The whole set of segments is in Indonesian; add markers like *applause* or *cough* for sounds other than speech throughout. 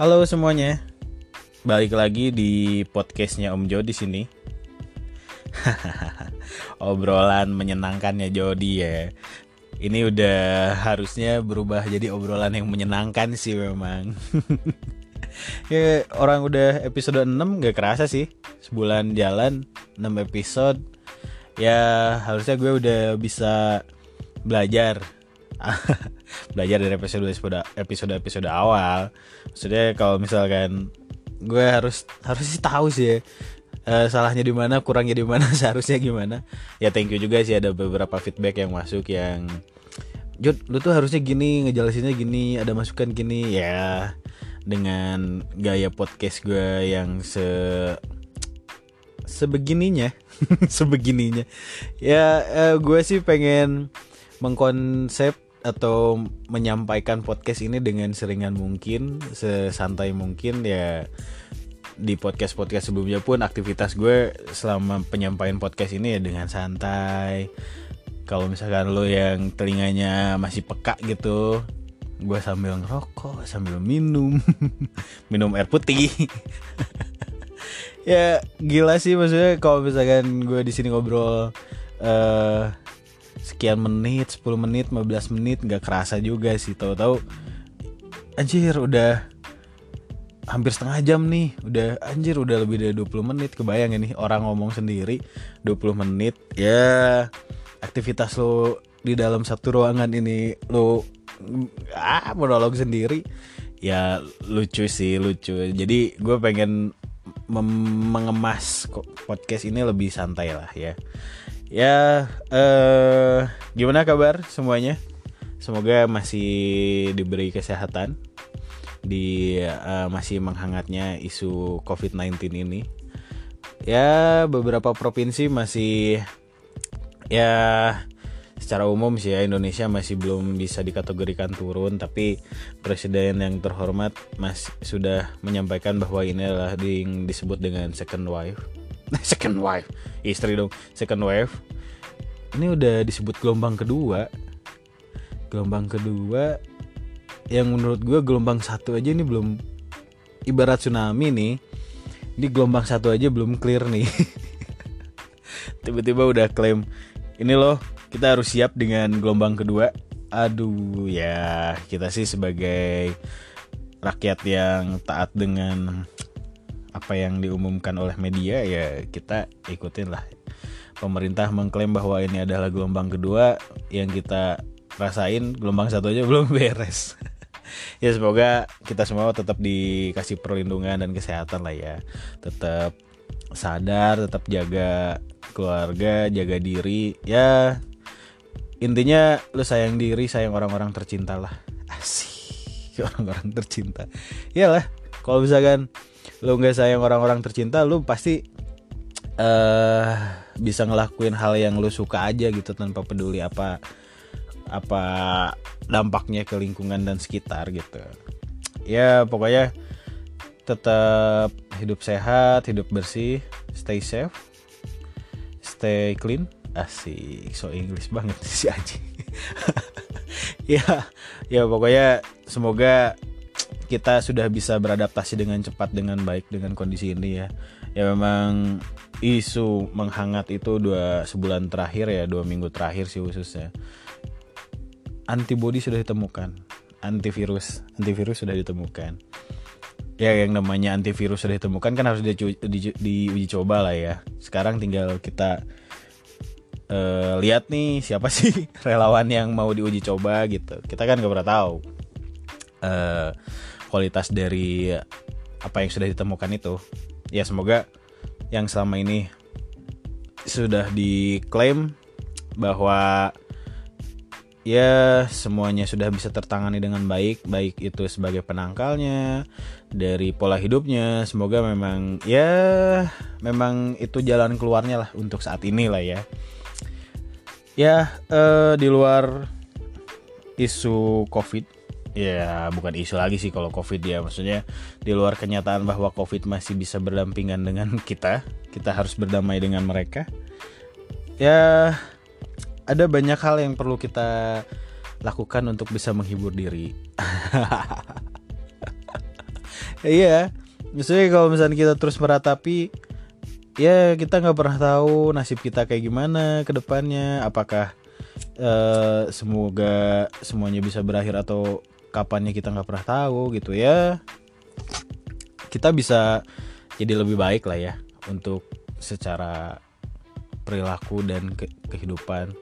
Halo semuanya, balik lagi di podcastnya Om Jo di sini. *laughs* obrolan menyenangkan ya Jody ya. Ini udah harusnya berubah jadi obrolan yang menyenangkan sih memang. *laughs* ya orang udah episode 6 gak kerasa sih. Sebulan jalan 6 episode. Ya harusnya gue udah bisa belajar *laughs* belajar dari episode episode episode awal maksudnya kalau misalkan gue harus harus sih tahu sih ya uh, salahnya di mana kurangnya di mana *laughs* seharusnya gimana. Ya thank you juga sih ada beberapa feedback yang masuk yang Jod lu tuh harusnya gini ngejelasinnya gini ada masukan gini. Ya dengan gaya podcast gue yang se sebegininya *laughs* sebegininya. Ya uh, gue sih pengen mengkonsep atau menyampaikan podcast ini dengan seringan mungkin, sesantai mungkin ya di podcast-podcast sebelumnya pun aktivitas gue selama penyampaian podcast ini ya dengan santai. Kalau misalkan lo yang telinganya masih peka gitu, gue sambil ngerokok, sambil minum, *laughs* minum air putih. *laughs* ya gila sih maksudnya kalau misalkan gue di sini ngobrol uh, sekian menit 10 menit 15 menit nggak kerasa juga sih. Tahu-tahu anjir udah hampir setengah jam nih. Udah anjir udah lebih dari 20 menit. Kebayang ya nih orang ngomong sendiri 20 menit. Ya aktivitas lo di dalam satu ruangan ini lo ah monolog sendiri. Ya lucu sih lucu. Jadi gue pengen mengemas podcast ini lebih santai lah ya Ya, eh, gimana kabar semuanya? Semoga masih diberi kesehatan di uh, masih menghangatnya isu COVID-19 ini. Ya, beberapa provinsi masih ya secara umum sih ya Indonesia masih belum bisa dikategorikan turun tapi presiden yang terhormat masih sudah menyampaikan bahwa ini adalah yang disebut dengan second wave *laughs* second wave istri dong second wave ini udah disebut gelombang kedua. Gelombang kedua yang menurut gue gelombang satu aja ini belum ibarat tsunami nih. Ini gelombang satu aja belum clear nih. *laughs* Tiba-tiba udah klaim ini loh kita harus siap dengan gelombang kedua. Aduh ya kita sih sebagai rakyat yang taat dengan apa yang diumumkan oleh media ya kita ikutin lah. Pemerintah mengklaim bahwa ini adalah gelombang kedua yang kita rasain. Gelombang satu aja belum *laughs* beres. Ya semoga kita semua tetap dikasih perlindungan dan kesehatan lah ya. Tetap sadar tetap jaga keluarga jaga diri. Ya intinya lu sayang diri sayang orang-orang tercinta lah. Asik *laughs* orang-orang tercinta. Iyalah kalau misalkan lu nggak sayang orang-orang tercinta lu pasti uh, bisa ngelakuin hal yang lu suka aja gitu tanpa peduli apa apa dampaknya ke lingkungan dan sekitar gitu. Ya pokoknya tetap hidup sehat hidup bersih stay safe stay clean. Asik so English banget *laughs* sih Aji *laughs* ya ya pokoknya semoga kita sudah bisa beradaptasi dengan cepat dengan baik dengan kondisi ini ya. Ya memang isu menghangat itu dua sebulan terakhir ya dua minggu terakhir sih khususnya. Antibody sudah ditemukan antivirus antivirus sudah ditemukan. Ya yang namanya antivirus sudah ditemukan kan harus di, di, diuji coba lah ya. Sekarang tinggal kita uh, lihat nih siapa sih *laughs* relawan yang mau diuji coba gitu. Kita kan gak pernah tahu. Uh, kualitas dari apa yang sudah ditemukan itu. Ya semoga yang selama ini sudah diklaim bahwa ya semuanya sudah bisa tertangani dengan baik baik itu sebagai penangkalnya dari pola hidupnya semoga memang ya memang itu jalan keluarnya lah untuk saat ini lah ya. Ya eh, di luar isu covid ya bukan isu lagi sih kalau covid ya. Maksudnya di luar kenyataan bahwa covid masih bisa berdampingan dengan kita kita harus berdamai dengan mereka. Ya ada banyak hal yang perlu kita lakukan untuk bisa menghibur diri. *laughs* Iya maksudnya kalau misalnya kita terus meratapi ya kita nggak pernah tahu nasib kita kayak gimana ke depannya. Apakah uh, semoga semuanya bisa berakhir atau kapannya kita nggak pernah tahu gitu ya. Kita bisa jadi lebih baik lah ya untuk secara perilaku dan ke kehidupan.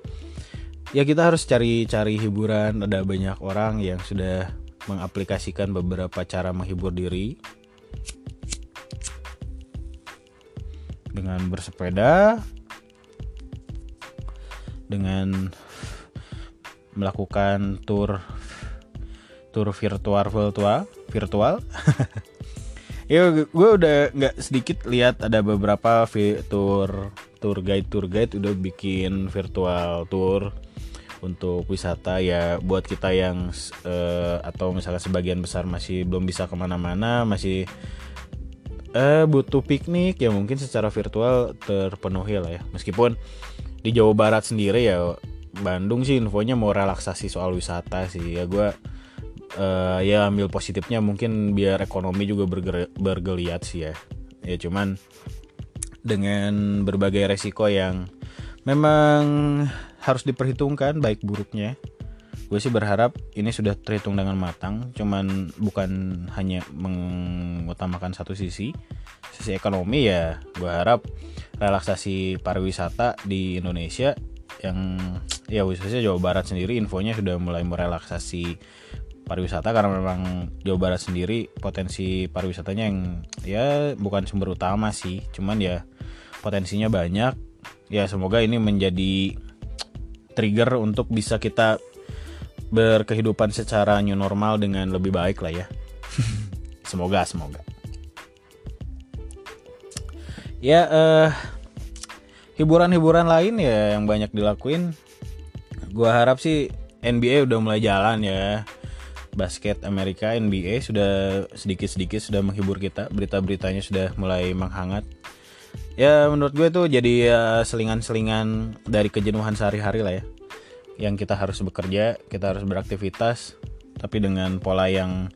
Ya kita harus cari-cari hiburan. Ada banyak orang yang sudah mengaplikasikan beberapa cara menghibur diri dengan bersepeda dengan melakukan tour tour virtual virtual virtual. *laughs* Ya gue udah nggak sedikit lihat ada beberapa tour tour guide tour guide udah bikin virtual tour untuk wisata. Ya buat kita yang uh, atau misalnya sebagian besar masih belum bisa ke mana-mana masih uh, butuh piknik ya mungkin secara virtual terpenuhi lah ya. Meskipun di Jawa Barat sendiri ya Bandung sih infonya mau relaksasi soal wisata sih. Ya gue uh, ya ambil positifnya mungkin biar ekonomi juga bergeliat sih ya. Ya cuman dengan berbagai resiko yang memang harus diperhitungkan baik buruknya gue sih berharap ini sudah terhitung dengan matang. Cuman bukan hanya mengutamakan satu sisi sisi ekonomi ya gue harap relaksasi pariwisata di Indonesia yang ya khususnya Jawa Barat sendiri infonya sudah mulai merelaksasi pariwisata karena memang Jawa Barat sendiri potensi pariwisatanya yang ya bukan sumber utama sih cuman ya potensinya banyak ya semoga ini menjadi trigger untuk bisa kita berkehidupan secara new normal dengan lebih baik lah ya. *laughs* semoga, semoga. Ya, uh, hiburan-hiburan lain ya yang banyak dilakuin. Gua harap sih NBA udah mulai jalan ya. Basket Amerika NBA sudah sedikit-sedikit sudah menghibur kita. Berita-beritanya sudah mulai menghangat. Ya menurut gue tuh jadi ya, selingan-selingan dari kejenuhan sehari-hari lah ya yang kita harus bekerja kita harus beraktivitas tapi dengan pola yang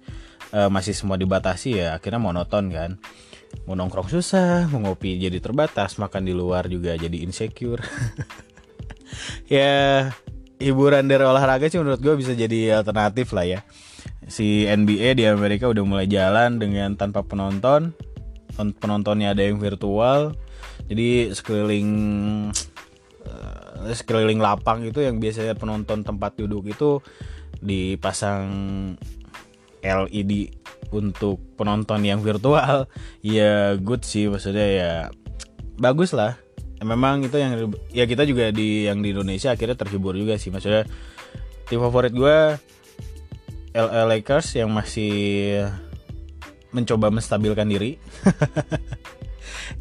uh, masih semua dibatasi ya akhirnya monoton kan mau nongkrong susah mau ngopi jadi terbatas makan di luar juga jadi insecure *laughs* ya hiburan dari olahraga sih menurut gue bisa jadi alternatif lah ya. Si NBA di Amerika udah mulai jalan dengan tanpa penonton penontonnya ada yang virtual. Jadi sekeliling sekeliling lapang itu yang biasanya penonton tempat duduk itu dipasang LED untuk penonton yang virtual. *laughs* Ya good sih maksudnya ya. Bagus lah memang itu yang ya kita juga di yang di Indonesia akhirnya terhibur juga sih. Maksudnya tim favorit gue LA Lakers yang masih mencoba menstabilkan diri. *laughs*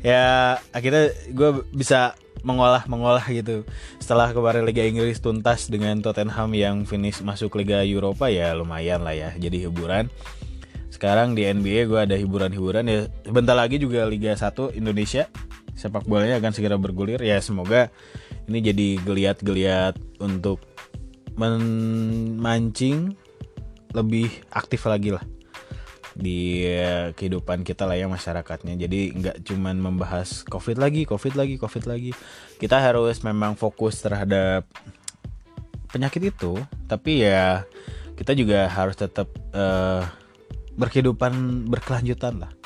Ya akhirnya gue bisa mengolah mengolah gitu. Setelah kemarin Liga Inggris tuntas dengan Tottenham yang finish masuk Liga Eropa ya lumayan lah ya jadi hiburan. Sekarang di NBA gue ada hiburan-hiburan ya. Sebentar lagi juga Liga 1 Indonesia sepak bolanya akan segera bergulir. Ya semoga ini jadi geliat-geliat untuk memancing lebih aktif lagi lah di eh, kehidupan kita lah ya masyarakatnya. Jadi nggak cuman membahas covid lagi covid lagi covid lagi. Kita harus memang fokus terhadap penyakit itu. Tapi ya kita juga harus tetap uh, berkehidupan berkelanjutan lah. *laughs*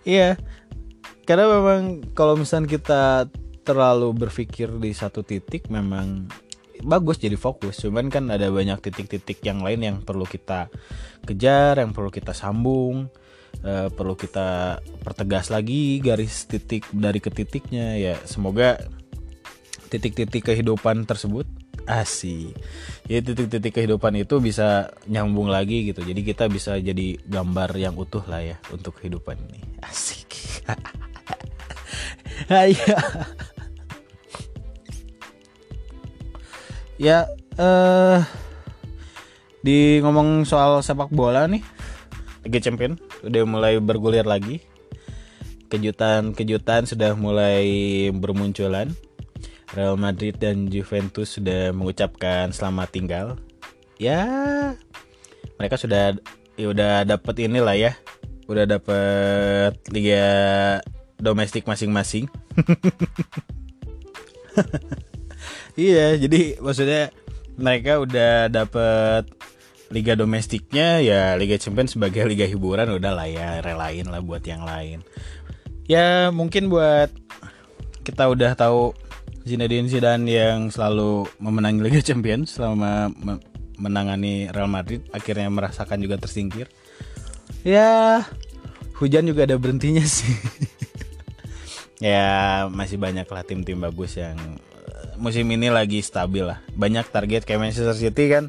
Iya karena memang kalau misalnya kita terlalu berpikir di satu titik memang bagus jadi fokus. Cuman kan ada banyak titik-titik yang lain yang perlu kita kejar yang perlu kita sambung uh, perlu kita pertegas lagi garis titik dari ke titiknya. Ya semoga titik-titik kehidupan tersebut asih ya titik-titik kehidupan itu bisa nyambung lagi gitu. Jadi kita bisa jadi gambar yang utuh lah ya untuk kehidupan ini. Asik *laughs* ya ya eh di ngomong soal sepak bola nih Liga Champion udah mulai bergulir lagi. Kejutan-kejutan sudah mulai bermunculan. Real Madrid dan Juventus sudah mengucapkan selamat tinggal. Ya mereka sudah ya udah dapet inilah ya. Udah dapet liga domestik masing-masing. *laughs* Iya jadi maksudnya mereka udah dapet liga domestiknya ya liga champions sebagai liga hiburan udah lah ya relain lah buat yang lain. Ya mungkin buat kita udah tahu Zinedine Zidane yang selalu memenangi Liga Champions selama menangani Real Madrid akhirnya merasakan juga tersingkir. Ya hujan juga ada berhentinya sih *laughs* ya masih banyak lah tim-tim bagus yang eh, musim ini lagi stabil lah. Banyak target kayak Manchester City kan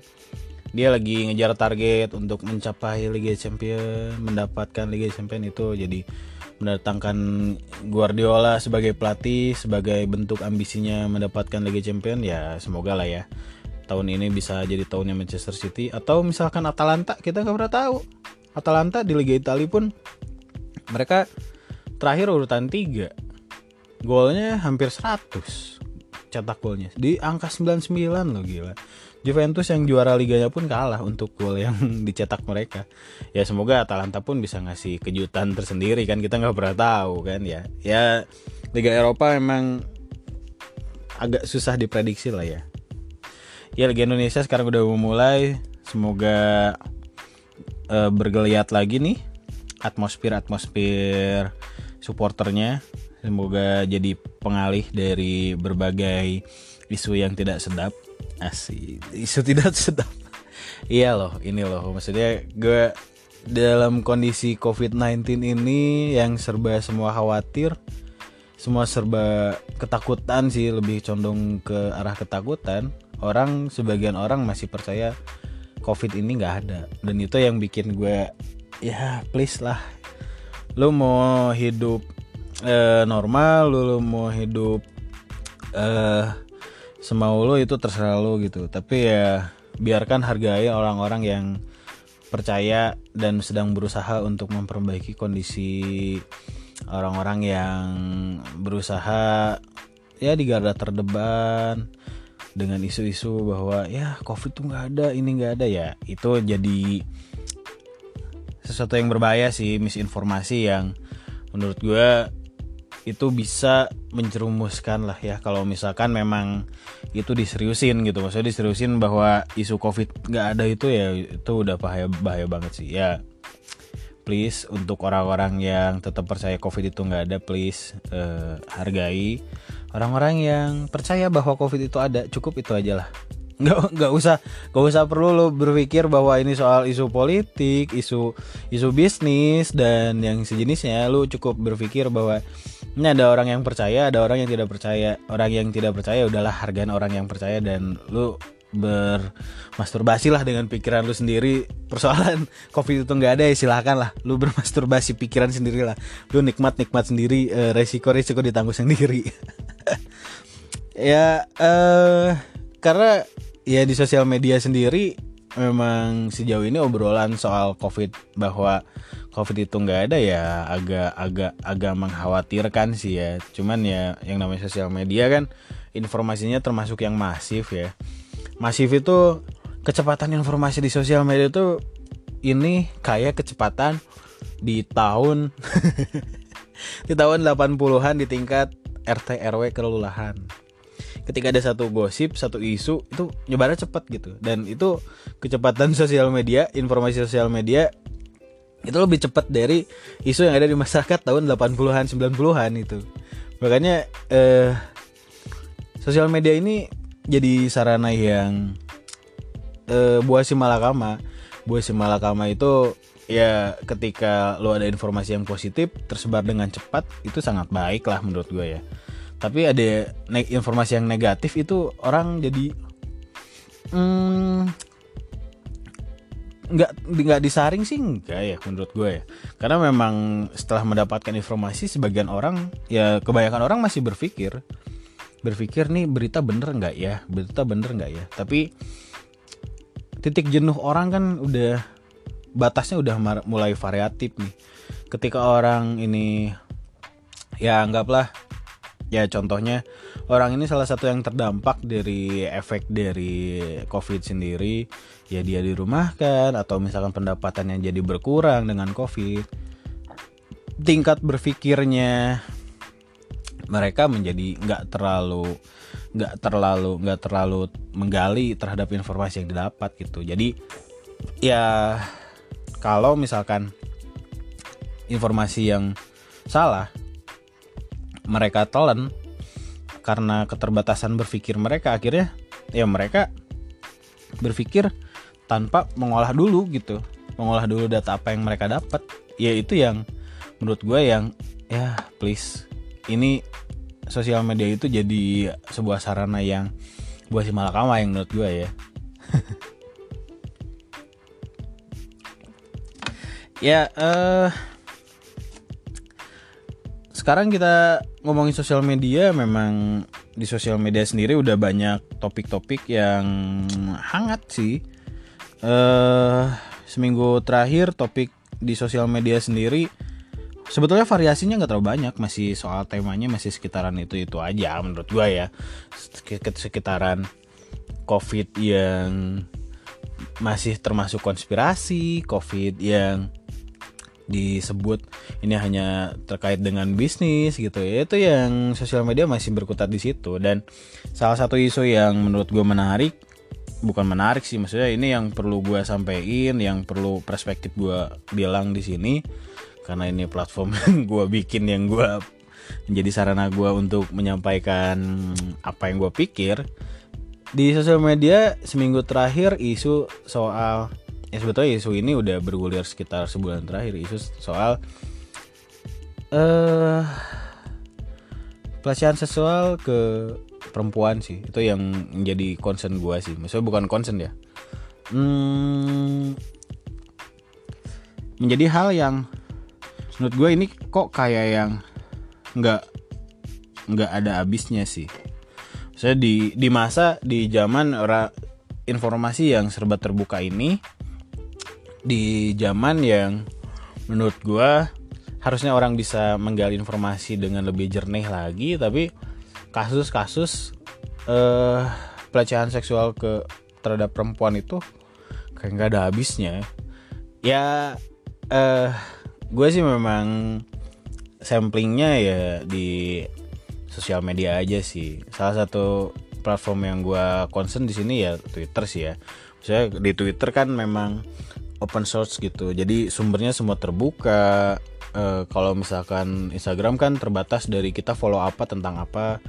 dia lagi ngejar target untuk mencapai Liga Champions mendapatkan Liga Champions itu jadi mendatangkan Guardiola sebagai pelatih sebagai bentuk ambisinya mendapatkan Liga Champions ya semoga lah ya. Tahun ini bisa jadi tahunnya Manchester City atau misalkan Atalanta kita nggak pernah tahu. Atalanta di Liga Italia pun mereka terakhir urutan 3 golnya hampir 100 cetak golnya. Di angka 99 loh gila. Juventus yang juara liganya pun kalah untuk gol yang *laughs* dicetak mereka. Ya semoga Atalanta pun bisa ngasih kejutan tersendiri kan kita nggak pernah tahu kan ya. Ya Liga Eropa emang agak susah diprediksi lah ya. Ya Liga Indonesia sekarang udah memulai semoga uh, bergeliat lagi nih atmosfer atmosfer supporternya semoga jadi pengalih dari berbagai isu yang tidak sedap. Asih isu tidak sedap. *laughs* Iya loh ini loh. Maksudnya gue dalam kondisi COVID-19 ini yang serba semua khawatir semua serba ketakutan sih lebih condong ke arah ketakutan orang sebagian orang masih percaya covid ini nggak ada. Dan itu yang bikin gue ya please lah. Lu mau hidup uh, normal lu, lu mau hidup uh, semau lu itu terserah lu gitu. Tapi ya biarkan hargai orang-orang yang percaya dan sedang berusaha untuk memperbaiki kondisi orang-orang yang berusaha ya di garda terdepan dengan isu-isu bahwa ya covid tuh nggak ada ini nggak ada. Ya itu jadi sesuatu yang berbahaya sih misinformasi yang menurut gue itu bisa mencerumuskan lah ya. Kalau misalkan memang itu diseriusin gitu maksudnya diseriusin bahwa isu covid nggak ada itu ya itu udah bahaya bahaya banget sih. Ya please untuk orang-orang yang tetap percaya covid itu nggak ada please uh, hargai. Orang-orang yang percaya bahwa covid itu ada cukup itu aja lah nggak nggak usah nggak usah perlu lo berpikir bahwa ini soal isu politik isu isu bisnis dan yang sejenisnya. Lu cukup berpikir bahwa ini ada orang yang percaya ada orang yang tidak percaya. Orang yang tidak percaya udahlah hargain orang yang percaya dan lu bermasturbasi lah dengan pikiran lu sendiri. Persoalan *laughs* covid itu nggak ada ya silahkan lah. Lu bermasturbasi pikiran sendiri lah. Lu nikmat nikmat sendiri uh, resiko resiko ditanggung sendiri. *laughs* Ya uh, karena ya di sosial media sendiri memang sejauh ini obrolan soal covid bahwa covid itu nggak ada ya agak agak agak mengkhawatirkan sih ya cuman ya yang namanya sosial media kan informasinya termasuk yang masif ya masif itu kecepatan informasi di sosial media itu ini kayak kecepatan di tahun *laughs* di tahun 80-an di tingkat RT RW kelurahan. Ketika ada satu gosip, satu isu itu nyebarnya cepat gitu. Dan itu kecepatan *laughs* sosial media, informasi sosial media itu lebih cepat dari isu yang ada di masyarakat tahun 80-an, 90-an itu. Makanya eh sosial media ini jadi sarana yang uh, buah si malakama buah si malakama itu ya ketika lo ada informasi yang positif tersebar dengan cepat itu sangat baik lah menurut gue ya tapi ada informasi yang negatif itu orang jadi hmm, nggak nggak disaring sih enggak ya menurut gue ya. Karena memang setelah mendapatkan informasi sebagian orang ya kebanyakan orang masih berpikir berpikir nih berita bener nggak ya berita bener nggak ya. Tapi titik jenuh orang kan udah batasnya udah mulai variatif nih. Ketika orang ini ya anggaplah ya contohnya orang ini salah satu yang terdampak dari efek dari covid sendiri. Ya dia dirumahkan atau misalkan pendapatannya jadi berkurang dengan covid tingkat berpikirnya mereka menjadi nggak terlalu nggak terlalu nggak terlalu menggali terhadap informasi yang didapat gitu. Jadi ya kalau misalkan informasi yang salah mereka telan karena keterbatasan berpikir mereka akhirnya ya mereka berpikir tanpa mengolah dulu gitu. Mengolah dulu data apa yang mereka dapat. Ya itu yang menurut gue yang ya please ini sosial media itu jadi sebuah sarana yang buat si malakama yang menurut gue ya. *laughs* Ya eh uh, sekarang kita ngomongin sosial media memang di sosial media sendiri udah banyak topik-topik yang hangat sih. Uh, seminggu terakhir topik di sosial media sendiri sebetulnya variasinya nggak terlalu banyak masih soal temanya masih sekitaran itu itu aja menurut gue ya sekitaran covid yang masih termasuk konspirasi covid yang disebut ini hanya terkait dengan bisnis gitu ya. Itu yang sosial media masih berkutat di situ. Dan salah satu isu yang menurut gue menarik bukan menarik sih maksudnya ini yang perlu gue sampaikan yang perlu perspektif gue bilang di sini karena ini platform *laughs* yang gue bikin yang gue menjadi sarana gue untuk menyampaikan apa yang gue pikir. Di sosial media seminggu terakhir isu soal ya sebetulnya isu ini udah bergulir sekitar sebulan terakhir. Isu soal eh uh, pelecehan seksual ke perempuan sih. Itu yang menjadi concern gue sih. Maksudnya bukan concern ya. Hmm, menjadi hal yang menurut gue ini kok kayak yang nggak nggak ada habisnya sih. Saya di di masa di zaman era informasi yang serba terbuka ini di zaman yang menurut gue harusnya orang bisa menggali informasi dengan lebih jernih lagi tapi kasus-kasus uh, pelecehan seksual ke terhadap perempuan itu kayak nggak ada habisnya. Ya uh, gue sih memang samplingnya ya di sosial media aja sih. Salah satu platform yang gue concern di sini ya Twitter sih ya. Saya di Twitter kan memang open source gitu. Jadi sumbernya semua terbuka. E, kalau misalkan Instagram kan terbatas dari kita follow apa tentang apa.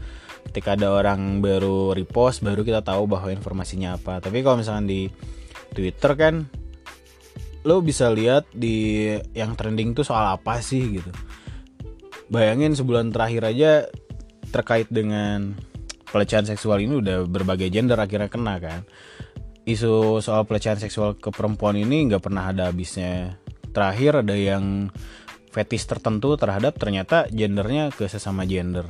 Ketika ada orang baru repost baru kita tahu bahwa informasinya apa. Tapi kalau misalkan di Twitter kan lo bisa lihat di yang trending tuh soal apa sih gitu. Bayangin sebulan terakhir aja terkait dengan pelecehan seksual ini udah berbagai gender akhirnya kena kan isu soal pelecehan seksual ke perempuan ini nggak pernah ada habisnya. Terakhir ada yang fetis tertentu terhadap ternyata gendernya ke sesama gender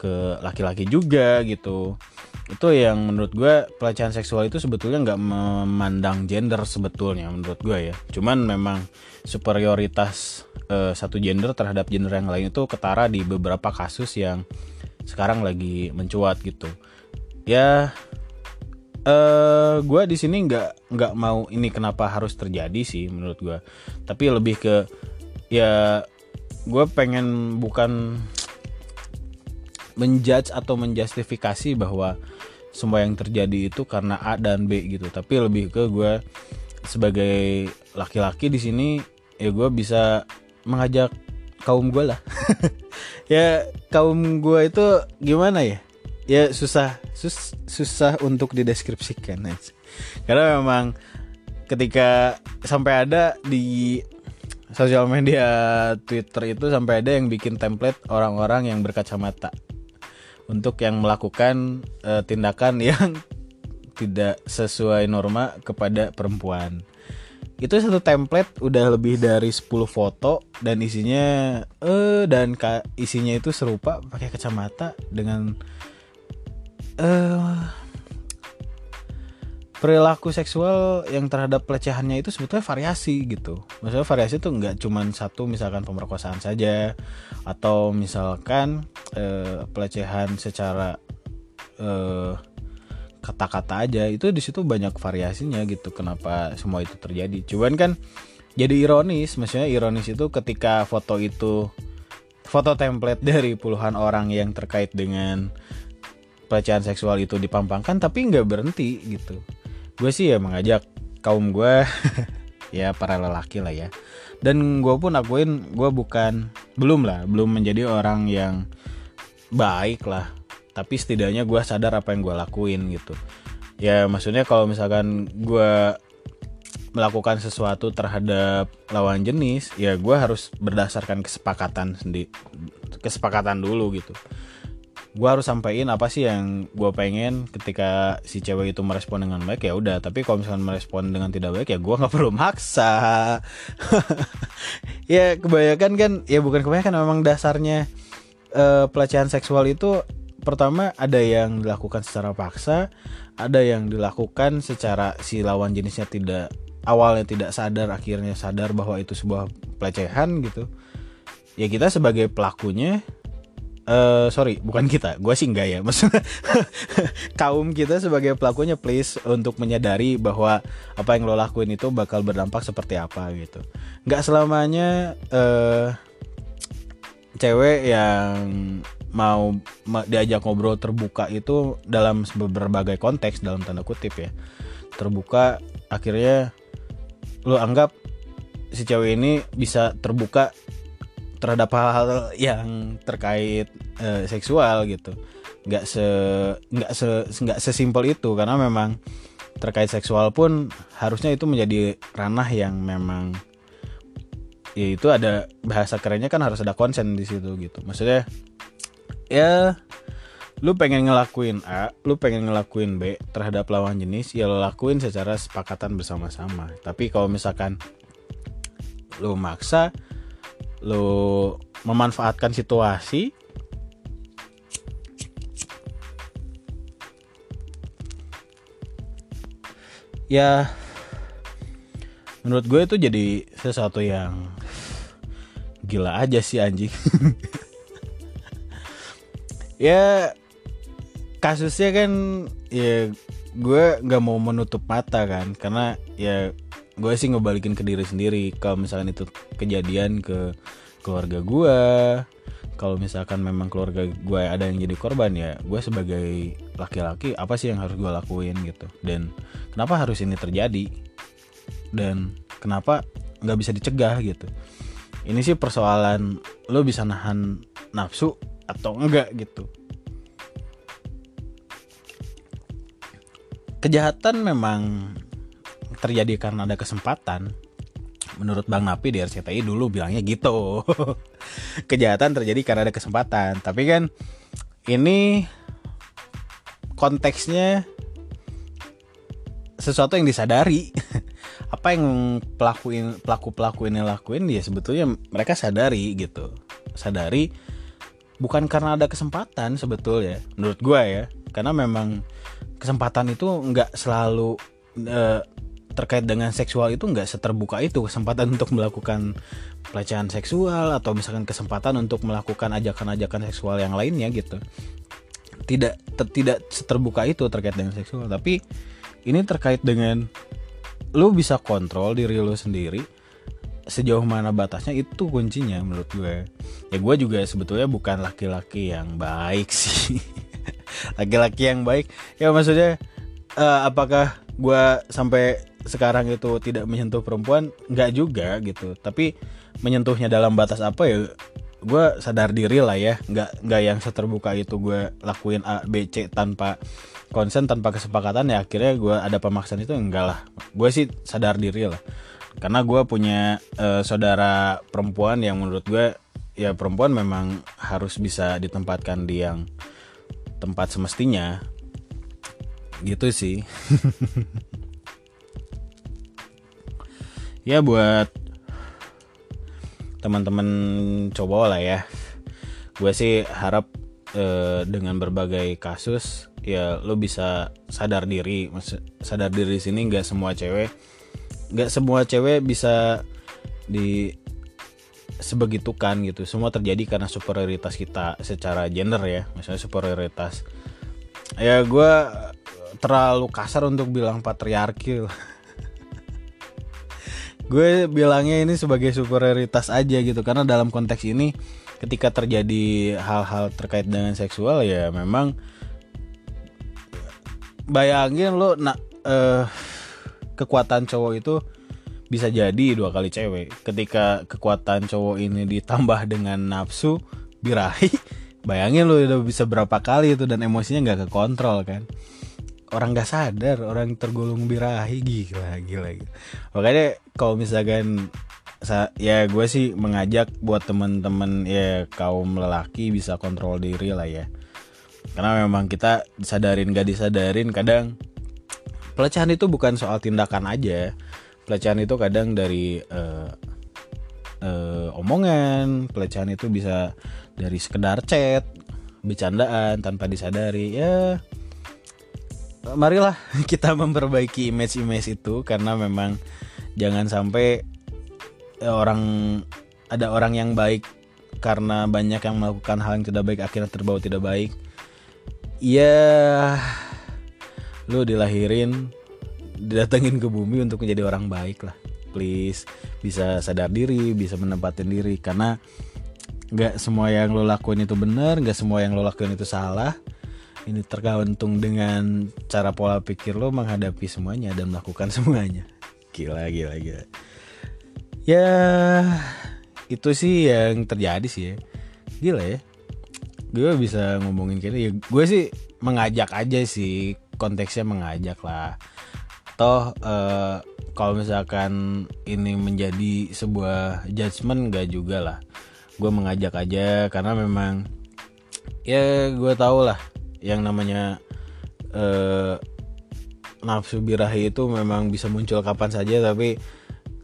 ke laki-laki juga gitu. Itu yang menurut gue pelecehan seksual itu sebetulnya nggak memandang gender sebetulnya menurut gue ya. Cuman memang superioritas uh, satu gender terhadap gender yang lain itu ketara di beberapa kasus yang sekarang lagi mencuat gitu. Ya uh, eh, gue di sini nggak nggak mau ini kenapa harus terjadi sih menurut gue tapi lebih ke ya gue pengen bukan menjudge atau menjustifikasi bahwa semua yang terjadi itu karena A dan B gitu. Tapi lebih ke gue sebagai laki-laki di sini ya gue bisa mengajak kaum gue lah. *laughs* Ya kaum gue itu gimana ya ya susah sus, susah untuk dideskripsikan karena memang ketika sampai ada di sosial media Twitter itu sampai ada yang bikin template orang-orang yang berkacamata untuk yang melakukan uh, tindakan yang *laughs* tidak sesuai norma kepada perempuan. Itu satu template udah lebih dari 10 foto dan isinya eh uh, dan isinya itu serupa pakai kacamata dengan uh, perilaku seksual yang terhadap pelecehannya itu sebetulnya variasi gitu. Maksudnya variasi itu nggak cuma satu misalkan pemerkosaan saja atau misalkan uh, pelecehan secara eh, kata-kata aja itu di situ banyak variasinya gitu kenapa semua itu terjadi cuman kan jadi ironis maksudnya ironis itu ketika foto itu foto template *laughs* dari puluhan orang yang terkait dengan pelecehan seksual itu dipampangkan tapi nggak berhenti gitu. Gue sih ya mengajak kaum gue *laughs* ya para lelaki lah ya. Dan gue pun akuin gue bukan belum lah belum menjadi orang yang baik lah. Tapi setidaknya gue sadar apa yang gue lakuin gitu. Ya maksudnya kalau misalkan gue melakukan sesuatu terhadap lawan jenis ya gue harus berdasarkan kesepakatan sendiri kesepakatan dulu gitu gue harus sampaikan apa sih yang gue pengen ketika si cewek itu merespon dengan baik ya udah tapi kalau misalkan merespon dengan tidak baik ya gue nggak *laughs* perlu maksa *laughs* ya kebanyakan kan ya bukan kebanyakan memang dasarnya uh, pelecehan seksual itu pertama ada yang dilakukan secara paksa, ada yang dilakukan secara si lawan jenisnya tidak awalnya tidak sadar akhirnya sadar bahwa itu sebuah pelecehan gitu. Ya kita sebagai pelakunya uh, sorry bukan kita. Gue sih enggak ya. *laughs* Maksudnya kaum kita sebagai pelakunya please untuk menyadari bahwa apa yang lo lakuin itu bakal berdampak seperti apa gitu. Nggak selamanya uh, cewek yang mau diajak ngobrol terbuka itu dalam berbagai konteks dalam tanda kutip ya terbuka akhirnya lu anggap si cewek ini bisa terbuka terhadap hal-hal yang terkait uh, seksual gitu. Nggak se nggak se nggak sesimpel itu karena memang terkait seksual pun harusnya itu menjadi ranah yang memang ya itu ada bahasa kerennya kan harus ada konsen di situ gitu. Maksudnya ya lu pengen ngelakuin A, lu pengen ngelakuin B terhadap lawan jenis, ya lo lakuin secara sepakatan bersama-sama. Tapi kalau misalkan lu maksa, lu memanfaatkan situasi, ya menurut gue itu jadi sesuatu yang gila aja sih anjing. *laughs* Ya kasusnya kan ya gue nggak mau menutup mata kan karena ya gue sih ngebalikin ke diri sendiri. Kalau misalkan itu kejadian ke keluarga gue kalau misalkan memang keluarga gue ada yang jadi korban ya gue sebagai laki-laki apa sih yang harus gue lakuin gitu? Dan kenapa harus ini terjadi? Dan kenapa nggak bisa dicegah gitu? Ini sih persoalan lo bisa nahan nafsu atau enggak gitu. Kejahatan memang terjadi karena ada kesempatan. Menurut Bang Napi di RCTI dulu bilangnya gitu. *laughs* Kejahatan terjadi karena ada kesempatan. Tapi kan ini konteksnya sesuatu yang disadari. *laughs* Apa yang pelaku pelaku pelaku ini lakuin dia sebetulnya mereka sadari gitu. Sadari bukan karena ada kesempatan sebetulnya menurut gue ya. Karena memang kesempatan itu nggak selalu uh, terkait dengan seksual itu nggak seterbuka itu kesempatan untuk melakukan pelecehan seksual atau misalkan kesempatan untuk melakukan ajakan-ajakan seksual yang lainnya gitu. Tidak ter, tidak seterbuka itu terkait dengan seksual. Tapi ini terkait dengan lu bisa kontrol diri lu sendiri sejauh mana batasnya itu kuncinya menurut gue. Ya gue juga sebetulnya bukan laki-laki yang baik *laughs* sih. Laki-laki yang baik. Ya maksudnya uh, apakah gue sampai sekarang itu tidak menyentuh perempuan nggak juga gitu. Tapi menyentuhnya dalam batas apa ya gue sadar diri lah ya. Nggak nggak yang seterbuka itu gue lakuin A B C tanpa konsen tanpa kesepakatan ya akhirnya gue ada pemaksaan itu enggak lah. Gue sih sadar diri lah. Karena gue punya uh, saudara perempuan yang menurut gue ya perempuan memang harus bisa ditempatkan di yang tempat semestinya. Gitu sih *laughs* ya buat teman-teman coba lah ya. Gue sih harap eh, dengan berbagai kasus ya lo bisa sadar diri. Sadar diri sini nggak semua cewek nggak semua cewek bisa di sebegitukan gitu. Semua terjadi karena superioritas kita secara gender ya misalnya superioritas. Ya gue terlalu kasar untuk bilang patriarki gue bilangnya ini sebagai superioritas aja gitu karena dalam konteks ini ketika terjadi hal-hal terkait dengan seksual ya memang bayangin lo nak uh, kekuatan cowok itu bisa jadi dua kali cewek. Ketika kekuatan cowok ini ditambah dengan nafsu birahi bayangin lo udah bisa berapa kali itu dan emosinya nggak kekontrol kan orang nggak sadar orang tergolong birahi gila gila, gila. makanya kalau misalkan ya gue sih mengajak buat temen-temen ya kaum lelaki bisa kontrol diri lah ya. Karena memang kita disadarin gak disadarin kadang pelecehan itu bukan soal tindakan aja. Pelecehan itu kadang dari uh, uh, omongan pelecehan itu bisa dari sekedar chat bercandaan tanpa disadari ya marilah *laughs* kita memperbaiki image-image itu karena memang jangan sampai eh, orang ada orang yang baik karena banyak yang melakukan hal yang tidak baik akhirnya terbawa tidak baik. Ya lu dilahirin didatengin ke bumi untuk menjadi orang baik lah. Please bisa sadar diri bisa menempatin diri. Karena nggak semua yang lo lakuin itu benar nggak semua yang lo lakuin itu salah ini tergantung dengan cara pola pikir lo menghadapi semuanya dan melakukan *laughs* semuanya. Gila gila gila. Ya itu sih yang terjadi sih ya. Gila ya. Gue bisa ngomongin kayak ya gue sih mengajak aja sih. Konteksnya mengajak lah. Toh uh, kalau misalkan ini menjadi sebuah judgement gak juga lah. Gue mengajak aja karena memang ya gue tau lah yang namanya uh, nafsu birahi itu memang bisa muncul kapan saja tapi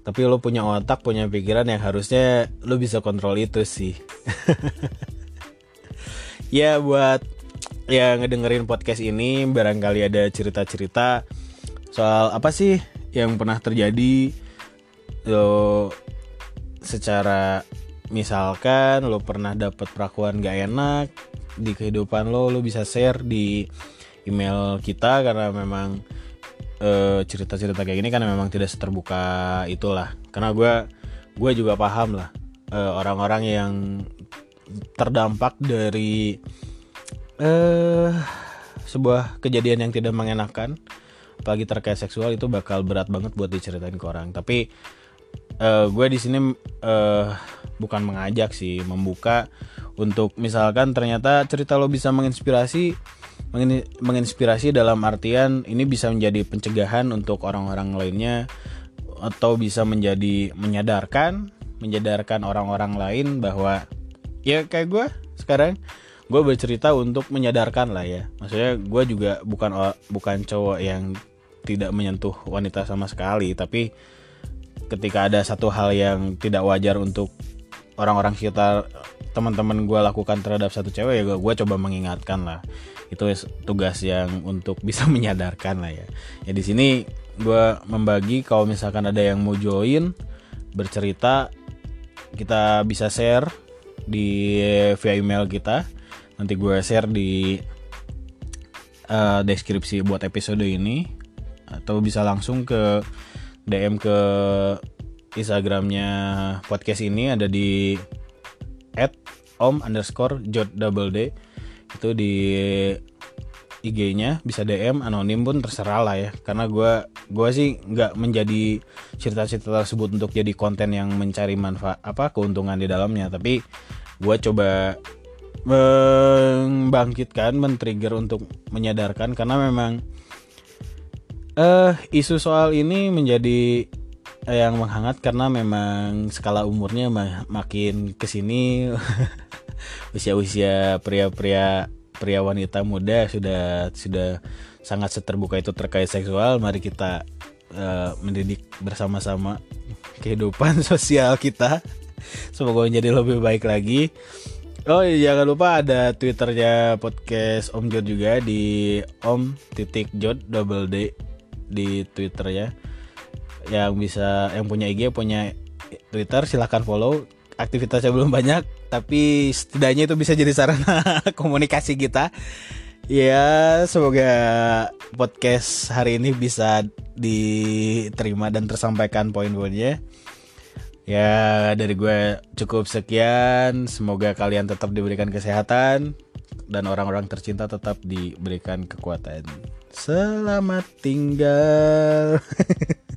tapi lo punya otak punya pikiran yang harusnya lo bisa kontrol itu sih. *laughs* Ya buat yang ngedengerin podcast ini barangkali ada cerita-cerita soal apa sih yang pernah terjadi lo secara misalkan lo pernah dapat perlakuan gak enak di kehidupan lo lo bisa share di email kita karena memang cerita cerita-cerita kayak gini kan memang tidak seterbuka itulah. Karena gue gue juga paham lah orang orang-orang yang terdampak dari uh, sebuah kejadian yang tidak mengenakan apalagi terkait seksual itu bakal berat banget buat diceritain ke orang. Tapi uh, gue di sini uh, bukan mengajak sih membuka untuk misalkan ternyata cerita lo bisa menginspirasi menginspirasi dalam artian ini bisa menjadi pencegahan untuk orang-orang lainnya atau bisa menjadi menyadarkan menyadarkan orang-orang lain bahwa ya kayak gue sekarang gue bercerita untuk menyadarkan lah ya. Maksudnya gue juga bukan bukan cowok yang tidak menyentuh wanita sama sekali tapi ketika ada satu hal yang tidak wajar untuk orang-orang sekitar teman-teman gue lakukan terhadap satu cewek ya gue coba mengingatkan lah. Itu tugas yang untuk *laughs* bisa menyadarkan lah ya. Ya di sini gue membagi kalau misalkan ada yang mau join bercerita kita bisa share di via email kita. Nanti gue share di uh, deskripsi buat episode ini. Atau bisa langsung ke DM ke Instagramnya podcast ini ada di at om underscore jot double d. Itu di IG-nya bisa DM anonim pun terserah lah ya. Karena gue gue sih nggak menjadi cerita-cerita tersebut untuk jadi konten yang mencari manfaat apa keuntungan di dalamnya. Tapi gue coba membangkitkan men-trigger untuk menyadarkan. Karena memang eh uh, isu soal ini menjadi yang menghangat karena memang skala umurnya makin ke sini *laughs* usia-usia pria-pria pria wanita muda sudah sudah sangat seterbuka itu terkait seksual. Mari kita uh, mendidik bersama-sama kehidupan *laughs* sosial kita. Semoga menjadi lebih baik lagi. Oh iya, jangan lupa ada twitternya podcast Om Jod juga di Om titik Jod double D di Twitter ya yang bisa yang punya IG punya Twitter silahkan follow aktivitasnya belum banyak tapi setidaknya itu bisa jadi sarana *laughs* komunikasi kita Ya, semoga podcast hari ini bisa diterima dan tersampaikan poin-poinnya. Ya, dari gue cukup sekian. Semoga kalian tetap diberikan kesehatan dan orang-orang tercinta tetap diberikan kekuatan. Selamat tinggal. *laughs*